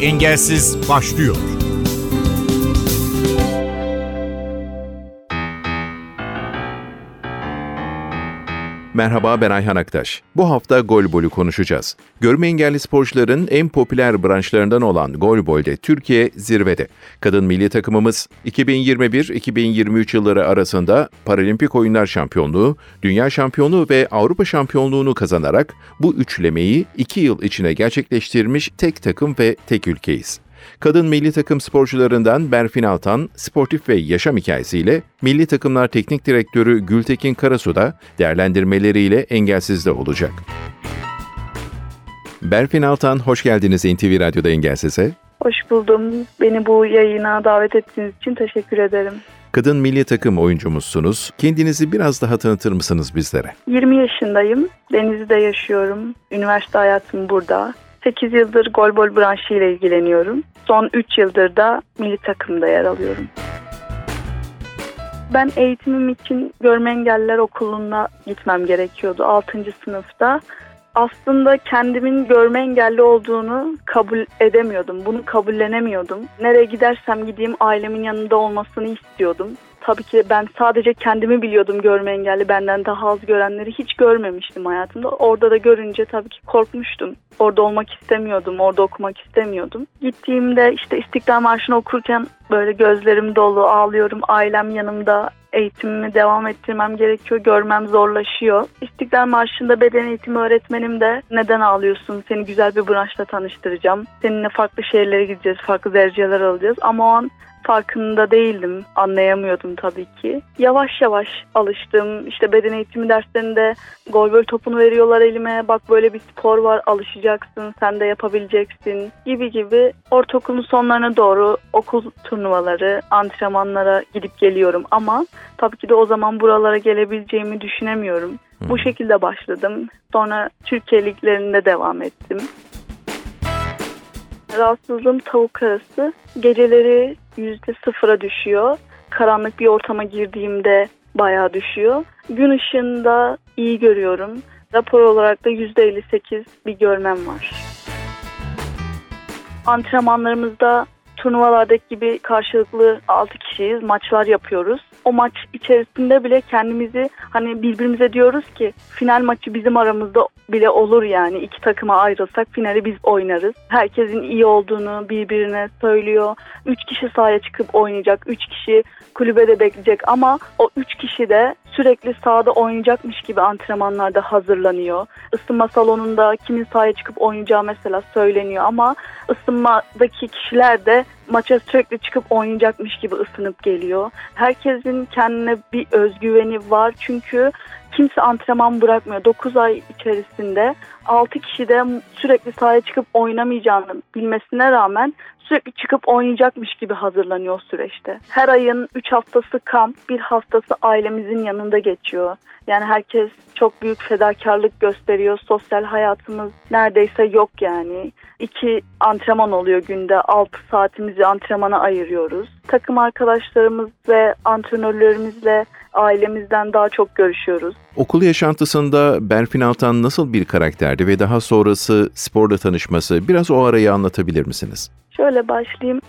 Engelsiz başlıyor. Merhaba ben Ayhan Aktaş. Bu hafta golbolü konuşacağız. Görme engelli sporcuların en popüler branşlarından olan golbolde Türkiye zirvede. Kadın milli takımımız 2021-2023 yılları arasında Paralimpik Oyunlar Şampiyonluğu, Dünya Şampiyonluğu ve Avrupa Şampiyonluğunu kazanarak bu üçlemeyi iki yıl içine gerçekleştirmiş tek takım ve tek ülkeyiz. Kadın milli takım sporcularından Berfin Altan, sportif ve yaşam hikayesiyle milli takımlar teknik direktörü Gültekin Karasu da değerlendirmeleriyle engelsizde olacak. Berfin Altan, hoş geldiniz NTV Radyo'da Engelsiz'e. Hoş buldum. Beni bu yayına davet ettiğiniz için teşekkür ederim. Kadın milli takım oyuncumuzsunuz. Kendinizi biraz daha tanıtır mısınız bizlere? 20 yaşındayım. Denizli'de yaşıyorum. Üniversite hayatım burada. 8 yıldır golbol branşı ile ilgileniyorum. Son 3 yıldır da milli takımda yer alıyorum. Ben eğitimim için Görme Engelliler Okulu'na gitmem gerekiyordu 6. sınıfta. Aslında kendimin görme engelli olduğunu kabul edemiyordum. Bunu kabullenemiyordum. Nereye gidersem gideyim ailemin yanında olmasını istiyordum tabii ki ben sadece kendimi biliyordum görme engelli. Benden daha az görenleri hiç görmemiştim hayatımda. Orada da görünce tabii ki korkmuştum. Orada olmak istemiyordum, orada okumak istemiyordum. Gittiğimde işte İstiklal Marşı'nı okurken böyle gözlerim dolu, ağlıyorum. Ailem yanımda, eğitimimi devam ettirmem gerekiyor. Görmem zorlaşıyor. İstiklal Marşı'nda beden eğitimi öğretmenim de neden ağlıyorsun? Seni güzel bir branşla tanıştıracağım. Seninle farklı şehirlere gideceğiz, farklı dereceler alacağız. Ama o an farkında değildim. Anlayamıyordum tabii ki. Yavaş yavaş alıştım. İşte beden eğitimi derslerinde golbol topunu veriyorlar elime. Bak böyle bir spor var alışacaksın. Sen de yapabileceksin gibi gibi. Ortaokulun sonlarına doğru okul turnuvaları, antrenmanlara gidip geliyorum. Ama tabii ki de o zaman buralara gelebileceğimi düşünemiyorum. Bu şekilde başladım. Sonra Türkiye liglerinde devam ettim. Rahatsızlığım tavuk arası. Geceleri yüzde sıfıra düşüyor. Karanlık bir ortama girdiğimde bayağı düşüyor. Gün ışığında iyi görüyorum. Rapor olarak da yüzde 58 bir görmem var. Antrenmanlarımızda turnuvalardaki gibi karşılıklı 6 kişiyiz. Maçlar yapıyoruz. O maç içerisinde bile kendimizi hani birbirimize diyoruz ki final maçı bizim aramızda bile olur yani. iki takıma ayrılsak finali biz oynarız. Herkesin iyi olduğunu birbirine söylüyor. Üç kişi sahaya çıkıp oynayacak. Üç kişi kulübede bekleyecek ama o üç kişi de sürekli sahada oynayacakmış gibi antrenmanlarda hazırlanıyor. Isınma salonunda kimin sahaya çıkıp oynayacağı mesela söyleniyor ama ısınmadaki kişiler de maça sürekli çıkıp oynayacakmış gibi ısınıp geliyor. Herkesin kendine bir özgüveni var çünkü kimse antrenman bırakmıyor. 9 ay içerisinde 6 kişi de sürekli sahaya çıkıp oynamayacağını bilmesine rağmen sürekli çıkıp oynayacakmış gibi hazırlanıyor süreçte. Her ayın 3 haftası kamp, bir haftası ailemizin yanında geçiyor. Yani herkes çok büyük fedakarlık gösteriyor. Sosyal hayatımız neredeyse yok yani. İki antrenman oluyor günde. 6 saatimizi antrenmana ayırıyoruz. Takım arkadaşlarımız ve antrenörlerimizle ailemizden daha çok görüşüyoruz. Okul yaşantısında Berfin Altan nasıl bir karakterdi ve daha sonrası sporla tanışması biraz o arayı anlatabilir misiniz? Şöyle başlayayım.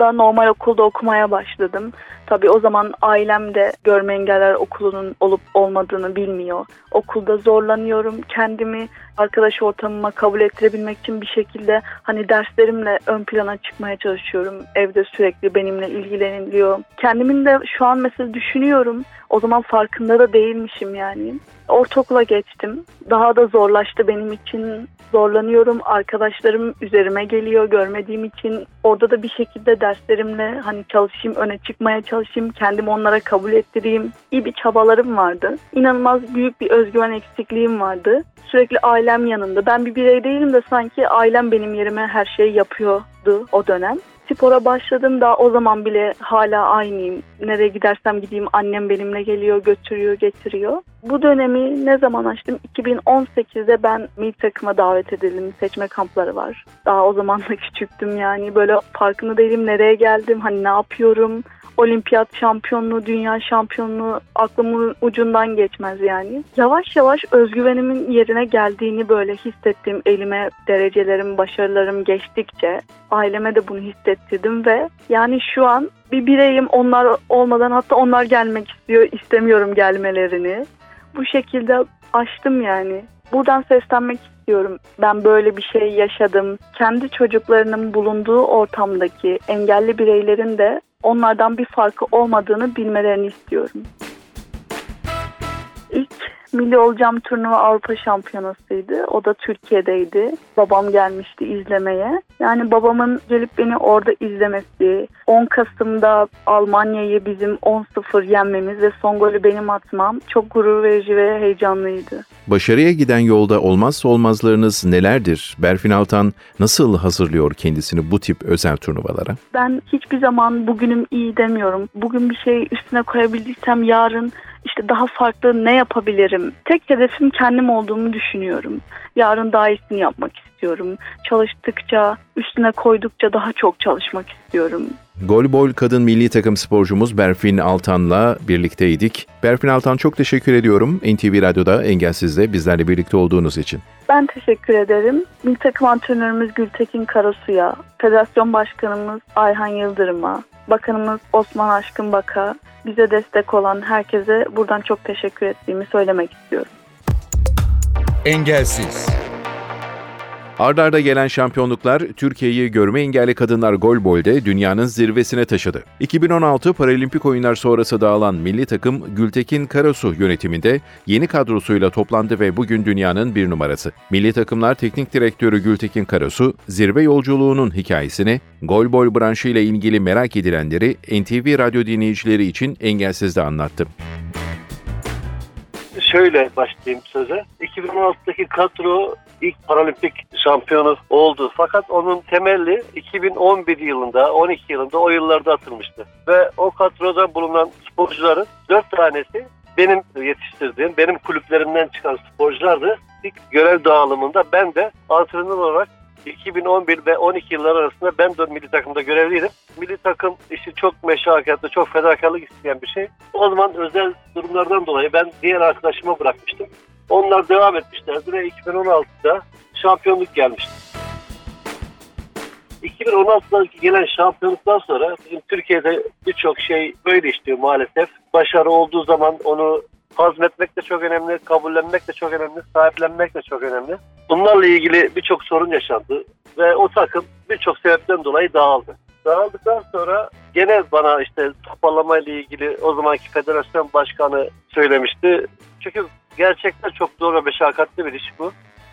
İlkokulda normal okulda okumaya başladım. Tabii o zaman ailem de görme engeller okulunun olup olmadığını bilmiyor. Okulda zorlanıyorum. Kendimi arkadaş ortamıma kabul ettirebilmek için bir şekilde hani derslerimle ön plana çıkmaya çalışıyorum. Evde sürekli benimle ilgileniliyor. Kendimin de şu an mesela düşünüyorum. O zaman farkında da değilmişim yani. Ortaokula geçtim. Daha da zorlaştı benim için. Zorlanıyorum. Arkadaşlarım üzerime geliyor görmediğim için. Orada da bir şekilde derslerimle hani çalışayım, öne çıkmaya çalışayım. Kendimi onlara kabul ettireyim. İyi bir çabalarım vardı. İnanılmaz büyük bir özgüven eksikliğim vardı. Sürekli ailem yanında. Ben bir birey değilim de sanki ailem benim yerime her şeyi yapıyor zordu o dönem. Spora başladım da o zaman bile hala aynıyım. Nereye gidersem gideyim annem benimle geliyor, götürüyor, getiriyor. Bu dönemi ne zaman açtım? 2018'de ben milli takıma davet edildim. Seçme kampları var. Daha o zaman da küçüktüm yani. Böyle farkında değilim nereye geldim, hani ne yapıyorum olimpiyat şampiyonluğu, dünya şampiyonluğu aklımın ucundan geçmez yani. Yavaş yavaş özgüvenimin yerine geldiğini böyle hissettim. Elime derecelerim, başarılarım geçtikçe aileme de bunu hissettirdim ve yani şu an bir bireyim onlar olmadan hatta onlar gelmek istiyor istemiyorum gelmelerini. Bu şekilde açtım yani. Buradan seslenmek istiyorum. Ben böyle bir şey yaşadım. Kendi çocuklarının bulunduğu ortamdaki engelli bireylerin de onlardan bir farkı olmadığını bilmelerini istiyorum. İlk Milli Olacağım turnuva Avrupa Şampiyonası'ydı. O da Türkiye'deydi. Babam gelmişti izlemeye. Yani babamın gelip beni orada izlemesi, 10 Kasım'da Almanya'yı bizim 10-0 yenmemiz ve son golü benim atmam çok gurur verici ve heyecanlıydı. Başarıya giden yolda olmazsa olmazlarınız nelerdir? Berfin Altan nasıl hazırlıyor kendisini bu tip özel turnuvalara? Ben hiçbir zaman bugünüm iyi demiyorum. Bugün bir şey üstüne koyabildiysem yarın işte daha farklı ne yapabilirim? Tek hedefim kendim olduğumu düşünüyorum. Yarın daha iyisini yapmak istiyorum. Çalıştıkça, üstüne koydukça daha çok çalışmak istiyorum. Golbol kadın milli takım sporcumuz Berfin Altan'la birlikteydik. Berfin Altan çok teşekkür ediyorum NTV Radyo'da Engelsiz'de bizlerle birlikte olduğunuz için. Ben teşekkür ederim. Milli takım antrenörümüz Gültekin Karasu'ya, Federasyon Başkanımız Ayhan Yıldırım'a, Bakanımız Osman Aşkın Baka, bize destek olan herkese buradan çok teşekkür ettiğimi söylemek istiyorum. Engelsiz. Ardarda arda gelen şampiyonluklar Türkiye'yi görme engelli kadınlar golbolde dünyanın zirvesine taşıdı. 2016 Paralimpik oyunlar sonrası dağılan milli takım Gültekin Karasu yönetiminde yeni kadrosuyla toplandı ve bugün dünyanın bir numarası. Milli takımlar teknik direktörü Gültekin Karasu, zirve yolculuğunun hikayesini, golbol branşı ile ilgili merak edilenleri NTV radyo dinleyicileri için engelsizde anlattı şöyle başlayayım söze. 2016'daki kadro ilk paralimpik şampiyonu oldu. Fakat onun temelli 2011 yılında, 12 yılında o yıllarda atılmıştı. Ve o kadroda bulunan sporcuların 4 tanesi benim yetiştirdiğim, benim kulüplerimden çıkan sporculardı. İlk görev dağılımında ben de antrenör olarak 2011 ve 12 yıllar arasında ben de milli takımda görevliydim. Milli takım işi çok meşakkatli, çok fedakarlık isteyen bir şey. O zaman özel durumlardan dolayı ben diğer arkadaşıma bırakmıştım. Onlar devam etmişlerdi ve 2016'da şampiyonluk gelmişti. 2016'dan gelen şampiyonluktan sonra bizim Türkiye'de birçok şey böyle işliyor maalesef. Başarı olduğu zaman onu hazmetmek de çok önemli, kabullenmek de çok önemli, sahiplenmek de çok önemli. Bunlarla ilgili birçok sorun yaşandı ve o takım birçok sebepten dolayı dağıldı. Dağıldıktan sonra gene bana işte toparlamayla ilgili o zamanki federasyon başkanı söylemişti. Çünkü gerçekten çok zor ve meşakkatli bir iş bu.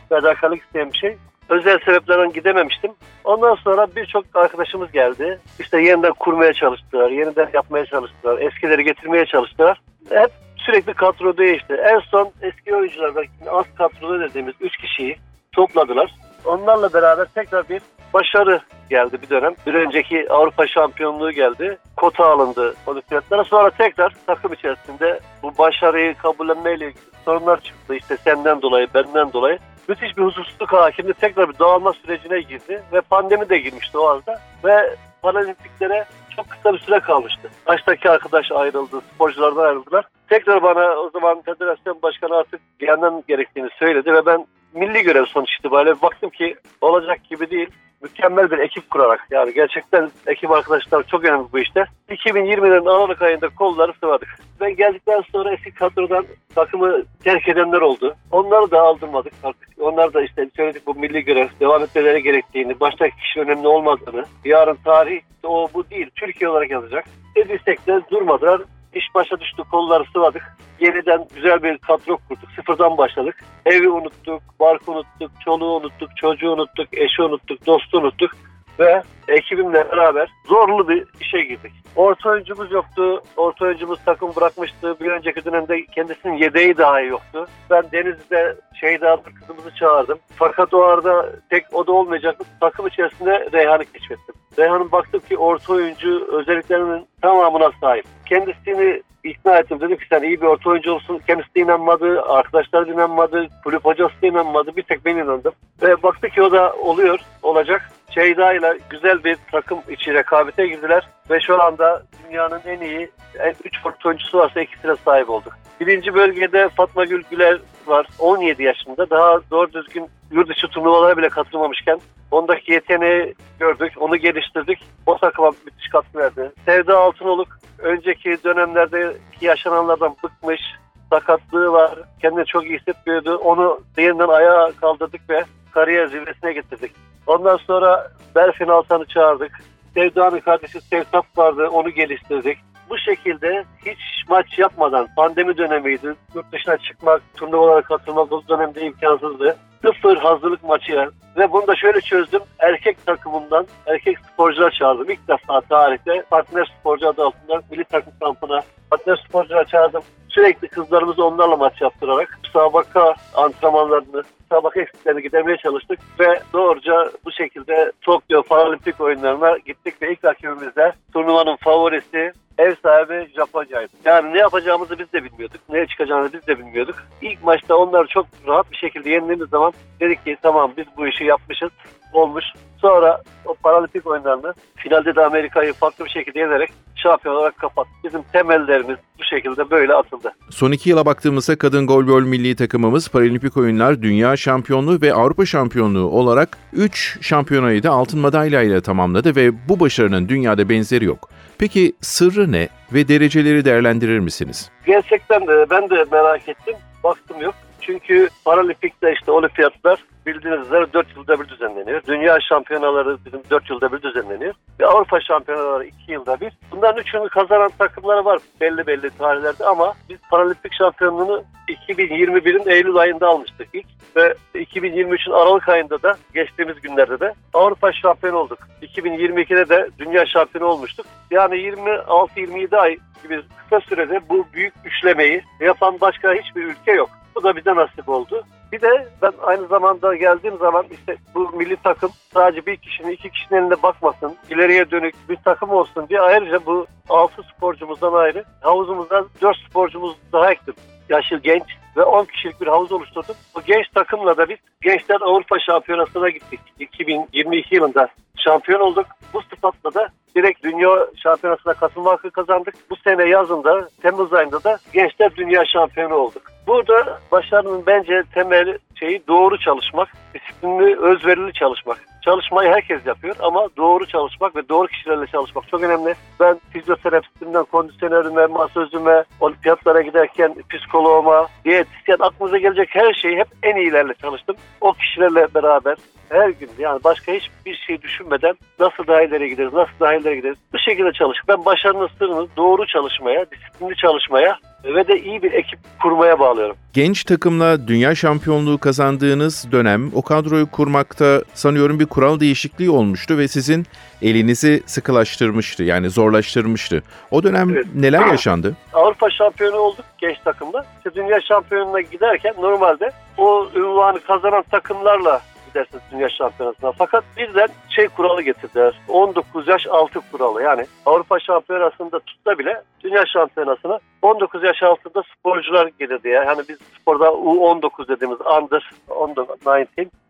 Fedakarlık isteyen bir şey. Özel sebeplerden gidememiştim. Ondan sonra birçok arkadaşımız geldi. İşte yeniden kurmaya çalıştılar, yeniden yapmaya çalıştılar, eskileri getirmeye çalıştılar. Hep sürekli kadro değişti. En son eski oyunculardan az kadroda dediğimiz 3 kişiyi topladılar. Onlarla beraber tekrar bir başarı geldi bir dönem. Bir önceki Avrupa şampiyonluğu geldi. Kota alındı olimpiyatlara. Sonra tekrar takım içerisinde bu başarıyı kabullenmeyle ilgili sorunlar çıktı. İşte senden dolayı, benden dolayı. Müthiş bir huzursuzluk hakimdi. Tekrar bir dağılma sürecine girdi. Ve pandemi de girmişti o arada. Ve paralimpiklere çok kısa bir süre kalmıştı. Baştaki arkadaş ayrıldı, sporculardan ayrıldılar. Tekrar bana o zaman federasyon başkanı artık gelmem gerektiğini söyledi ve ben milli görev sonuç itibariyle baktım ki olacak gibi değil. Mükemmel bir ekip kurarak yani gerçekten ekip arkadaşlar çok önemli bu işte. 2020'nin Aralık ayında kolları sıvadık. Ben geldikten sonra eski kadrodan takımı terk edenler oldu. Onları da aldırmadık artık. Onlar da işte söyledik bu milli görev devam etmeleri gerektiğini, baştaki kişi önemli olmadığını, yarın tarih o bu değil, Türkiye olarak yazacak. Dediysek de durmadılar. İş başa düştü, kolları sıvadık. Yeniden güzel bir kadro kurduk. Sıfırdan başladık. Evi unuttuk, barkı unuttuk, çoluğu unuttuk, çocuğu unuttuk, eşi unuttuk, dostu unuttuk. Ve ekibimle beraber zorlu bir işe girdik. Orta oyuncumuz yoktu. Orta oyuncumuz takım bırakmıştı. Bir önceki dönemde kendisinin yedeği dahi yoktu. Ben Denizli'de Şeyda kızımızı çağırdım. Fakat o arada tek o da olmayacaktı. Takım içerisinde Reyhan'ı keşfettim. Reyhan'ın baktım ki orta oyuncu özelliklerinin tamamına sahip. Kendisini ikna ettim. Dedim ki sen iyi bir orta oyuncu olsun. Kendisi de inanmadı, arkadaşlar da inanmadı, kulüp hocası da inanmadı. Bir tek ben inandım. Ve baktı ki o da oluyor, olacak. Şeyda ile güzel bir takım içi rekabete girdiler. Ve şu anda dünyanın en iyi, en üç orta oyuncusu varsa ikisine sahip olduk. Birinci bölgede Fatma Gül Güler var. 17 yaşında. Daha doğru düzgün yurt dışı turnuvalara bile katılmamışken ondaki yeteneği gördük. Onu geliştirdik. O takıma müthiş katkı verdi. Sevda Altınoluk önceki dönemlerdeki yaşananlardan bıkmış. Sakatlığı var. Kendini çok iyi hissetmiyordu. Onu yeniden ayağa kaldırdık ve kariyer zirvesine getirdik. Ondan sonra Berfin Altan'ı çağırdık. Sevda'nın kardeşi Sevtap vardı. Onu geliştirdik bu şekilde hiç maç yapmadan pandemi dönemiydi. Yurt dışına çıkmak, turnuvalara katılmak o dönemde imkansızdı. Sıfır hazırlık maçı ve bunu da şöyle çözdüm. Erkek takımından erkek sporcular çağırdım. İlk defa tarihte partner sporcu adı altında milli takım kampına partner sporcular çağırdım. Sürekli kızlarımızı onlarla maç yaptırarak müsabaka antrenmanlarını, müsabaka eksiklerini gidermeye çalıştık ve doğruca bu şekilde Tokyo Paralimpik oyunlarına gittik ve ilk rakibimiz de turnuvanın favorisi ev sahibi Japonca'ydı. Yani ne yapacağımızı biz de bilmiyorduk. Neye çıkacağını biz de bilmiyorduk. İlk maçta onları çok rahat bir şekilde yendiğimiz zaman dedik ki tamam biz bu işi yapmışız, olmuş. Sonra paralimpik oyunlarını finalde de Amerika'yı farklı bir şekilde yenerek şampiyon olarak kapat. Bizim temellerimiz bu şekilde böyle atıldı. Son iki yıla baktığımızda kadın golbol milli takımımız paralimpik oyunlar, dünya şampiyonluğu ve Avrupa şampiyonluğu olarak 3 şampiyonayı da altın madalyayla tamamladı ve bu başarının dünyada benzeri yok. Peki sırrı ne ve dereceleri değerlendirir misiniz? Gerçekten de ben de merak ettim. Baktım yok. Çünkü paralimpikte işte olimpiyatlar bildiğiniz üzere 4 yılda bir düzenleniyor. Dünya şampiyonaları bizim 4 yılda bir düzenleniyor. Ve Avrupa şampiyonaları 2 yılda bir. Bunların üçünü kazanan takımlar var belli belli tarihlerde ama biz paralimpik şampiyonluğunu 2021'in Eylül ayında almıştık ilk ve 2023'ün Aralık ayında da geçtiğimiz günlerde de Avrupa şampiyonu olduk. 2022'de de dünya şampiyonu olmuştuk. Yani 26-27 ay gibi kısa sürede bu büyük üçlemeyi yapan başka hiçbir ülke yok. Bu da bize nasip oldu. Bir de ben aynı zamanda geldiğim zaman işte bu milli takım sadece bir kişinin iki kişinin eline bakmasın, ileriye dönük bir takım olsun diye ayrıca bu 6 sporcumuzdan ayrı havuzumuzda 4 sporcumuz daha ekledim. Yaşı genç ve 10 kişilik bir havuz oluşturduk. Bu genç takımla da biz Gençler Avrupa Şampiyonası'na gittik. 2022 yılında şampiyon olduk. Bu sıfatla da direkt dünya şampiyonasına katılma hakkı kazandık. Bu sene yazında, Temmuz ayında da Gençler Dünya Şampiyonu olduk. Burada başarının bence temel şeyi doğru çalışmak, disiplinli, özverili çalışmak. Çalışmayı herkes yapıyor ama doğru çalışmak ve doğru kişilerle çalışmak çok önemli. Ben fizyoterapistimden kondisyonerime, masözüme, olimpiyatlara giderken psikoloğuma, diyetisyen aklınıza gelecek her şeyi hep en iyilerle çalıştım. O kişilerle beraber her gün yani başka hiçbir şey düşünmeden nasıl daha ileri gideriz, nasıl daha ileri gideriz bu şekilde çalış. Ben başarının sırrını doğru çalışmaya, disiplinli çalışmaya ve de iyi bir ekip kurmaya bağlıyorum. Genç takımla dünya şampiyonluğu kazandığınız dönem o kadroyu kurmakta sanıyorum bir kural değişikliği olmuştu ve sizin elinizi sıkılaştırmıştı yani zorlaştırmıştı. O dönem evet. neler yaşandı? Avrupa şampiyonu olduk genç takımda. İşte dünya şampiyonuna giderken normalde o ünvanı kazanan takımlarla gidersiniz dünya şampiyonasına. Fakat birden şey kuralı getirdiler. 19 yaş altı kuralı. Yani Avrupa şampiyonasında tutsa bile dünya şampiyonasına 19 yaş altında sporcular gelirdi ya. Yani biz sporda U19 dediğimiz under 19.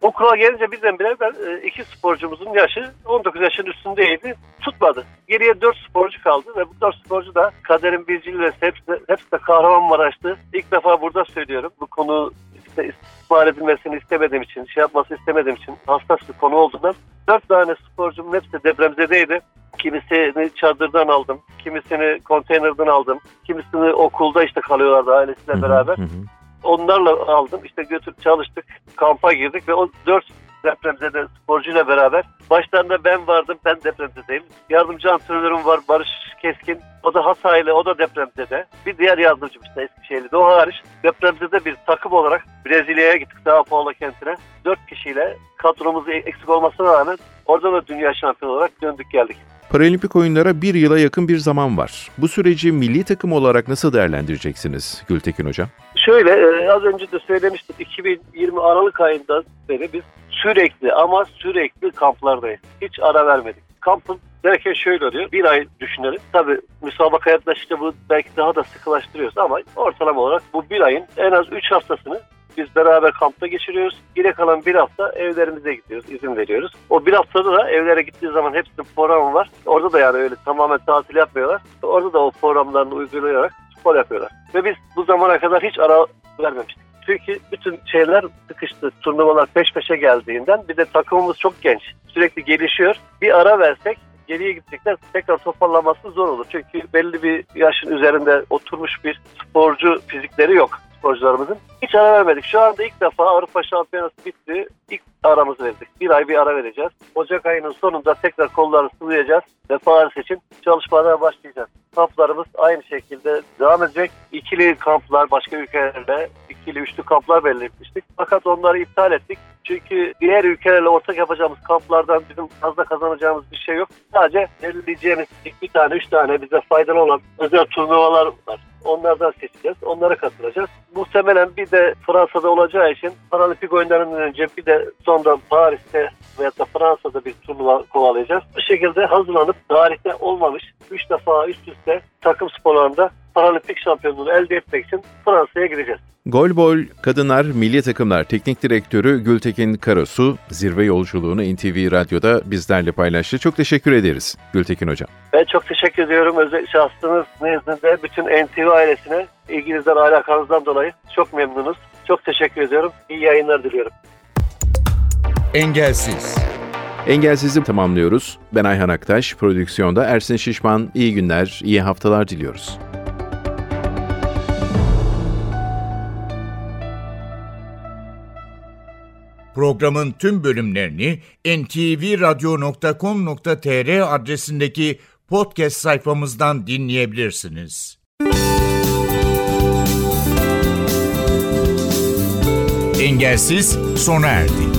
O kural gelince birdenbire ben e, iki sporcumuzun yaşı 19 yaşın üstündeydi. Tutmadı. Geriye 4 sporcu kaldı ve bu 4 sporcu da Kader'in Bilgili ve hepsi, hepsi de Kahramanmaraş'tı. İlk defa burada söylüyorum. Bu konu işte istismar edilmesini istemediğim için, şey yapması istemediğim için hassas bir konu olduğundan dört tane sporcumun hepsi depremzedeydi. Kimisini çadırdan aldım, kimisini konteynerden aldım, kimisini okulda işte kalıyorlardı ailesiyle beraber. Onlarla aldım, işte götür çalıştık, kampa girdik ve o dört depremzede sporcuyla beraber. Başlarında ben vardım, ben depremzedeyim. Yardımcı antrenörüm var Barış Keskin. O da Hataylı, o da depremzede. Bir diğer yardımcımız da Eskişehir'de. O hariç depremzede bir takım olarak Brezilya'ya gittik Sao Paulo kentine. Dört kişiyle kadromuz eksik olmasına rağmen orada da dünya şampiyonu olarak döndük geldik. Paralimpik oyunlara bir yıla yakın bir zaman var. Bu süreci milli takım olarak nasıl değerlendireceksiniz Gültekin Hocam? Şöyle e, az önce de söylemiştim 2020 Aralık ayından beri biz sürekli ama sürekli kamplardayız. Hiç ara vermedik. Kampın derken şöyle oluyor. Bir ay düşünelim. Tabii müsabaka yaklaşınca bu belki daha da sıkılaştırıyoruz ama ortalama olarak bu bir ayın en az 3 haftasını biz beraber kampta geçiriyoruz. Geri kalan bir hafta evlerimize gidiyoruz, izin veriyoruz. O bir haftada da evlere gittiği zaman hepsinin programı var. Orada da yani öyle tamamen tatil yapmıyorlar. Orada da o programlarını uygulayarak spor yapıyorlar. Ve biz bu zamana kadar hiç ara vermemiştik. Çünkü bütün şeyler sıkıştı. Turnuvalar peş peşe geldiğinden bir de takımımız çok genç. Sürekli gelişiyor. Bir ara versek geriye gidecekler tekrar toparlaması zor olur. Çünkü belli bir yaşın üzerinde oturmuş bir sporcu fizikleri yok sporcularımızın. Hiç ara vermedik. Şu anda ilk defa Avrupa Şampiyonası bitti. İlk aramızı verdik. Bir ay bir ara vereceğiz. Ocak ayının sonunda tekrar kolları sıvayacağız ve Paris için çalışmalara başlayacağız. Kamplarımız aynı şekilde devam edecek. İkili kamplar başka ülkelerle, ikili üçlü kamplar belirlemiştik. Fakat onları iptal ettik. Çünkü diğer ülkelerle ortak yapacağımız kamplardan bizim fazla kazanacağımız bir şey yok. Sadece belirleyeceğimiz bir tane, üç tane bize faydalı olan özel turnuvalar var. Onlardan seçeceğiz. Onlara katılacağız. Muhtemelen bir de Fransa'da olacağı için Paralimpik oyunlarından önce bir de sonra Paris'te veyahut da Fransa'da bir turnuva kovalayacağız. Bu şekilde hazırlanıp tarihte olmamış 3 defa üst üste takım sporlarında Paralimpik şampiyonluğunu elde etmek için Fransa'ya gideceğiz. Golbol Kadınlar Milli Takımlar Teknik Direktörü Gültekin Karasu zirve yolculuğunu NTV Radyo'da bizlerle paylaştı. Çok teşekkür ederiz Gültekin Hocam. Ben çok teşekkür ediyorum. Özel şahsınız nezdinde bütün NTV ailesine ilginizden, alakanızdan dolayı çok memnunuz. Çok teşekkür ediyorum. İyi yayınlar diliyorum. Engelsiz. Engelsiz'i tamamlıyoruz. Ben Ayhan Aktaş, prodüksiyonda Ersin Şişman. İyi günler, iyi haftalar diliyoruz. Programın tüm bölümlerini ntvradio.com.tr adresindeki podcast sayfamızdan dinleyebilirsiniz. Engelsiz sona erdi.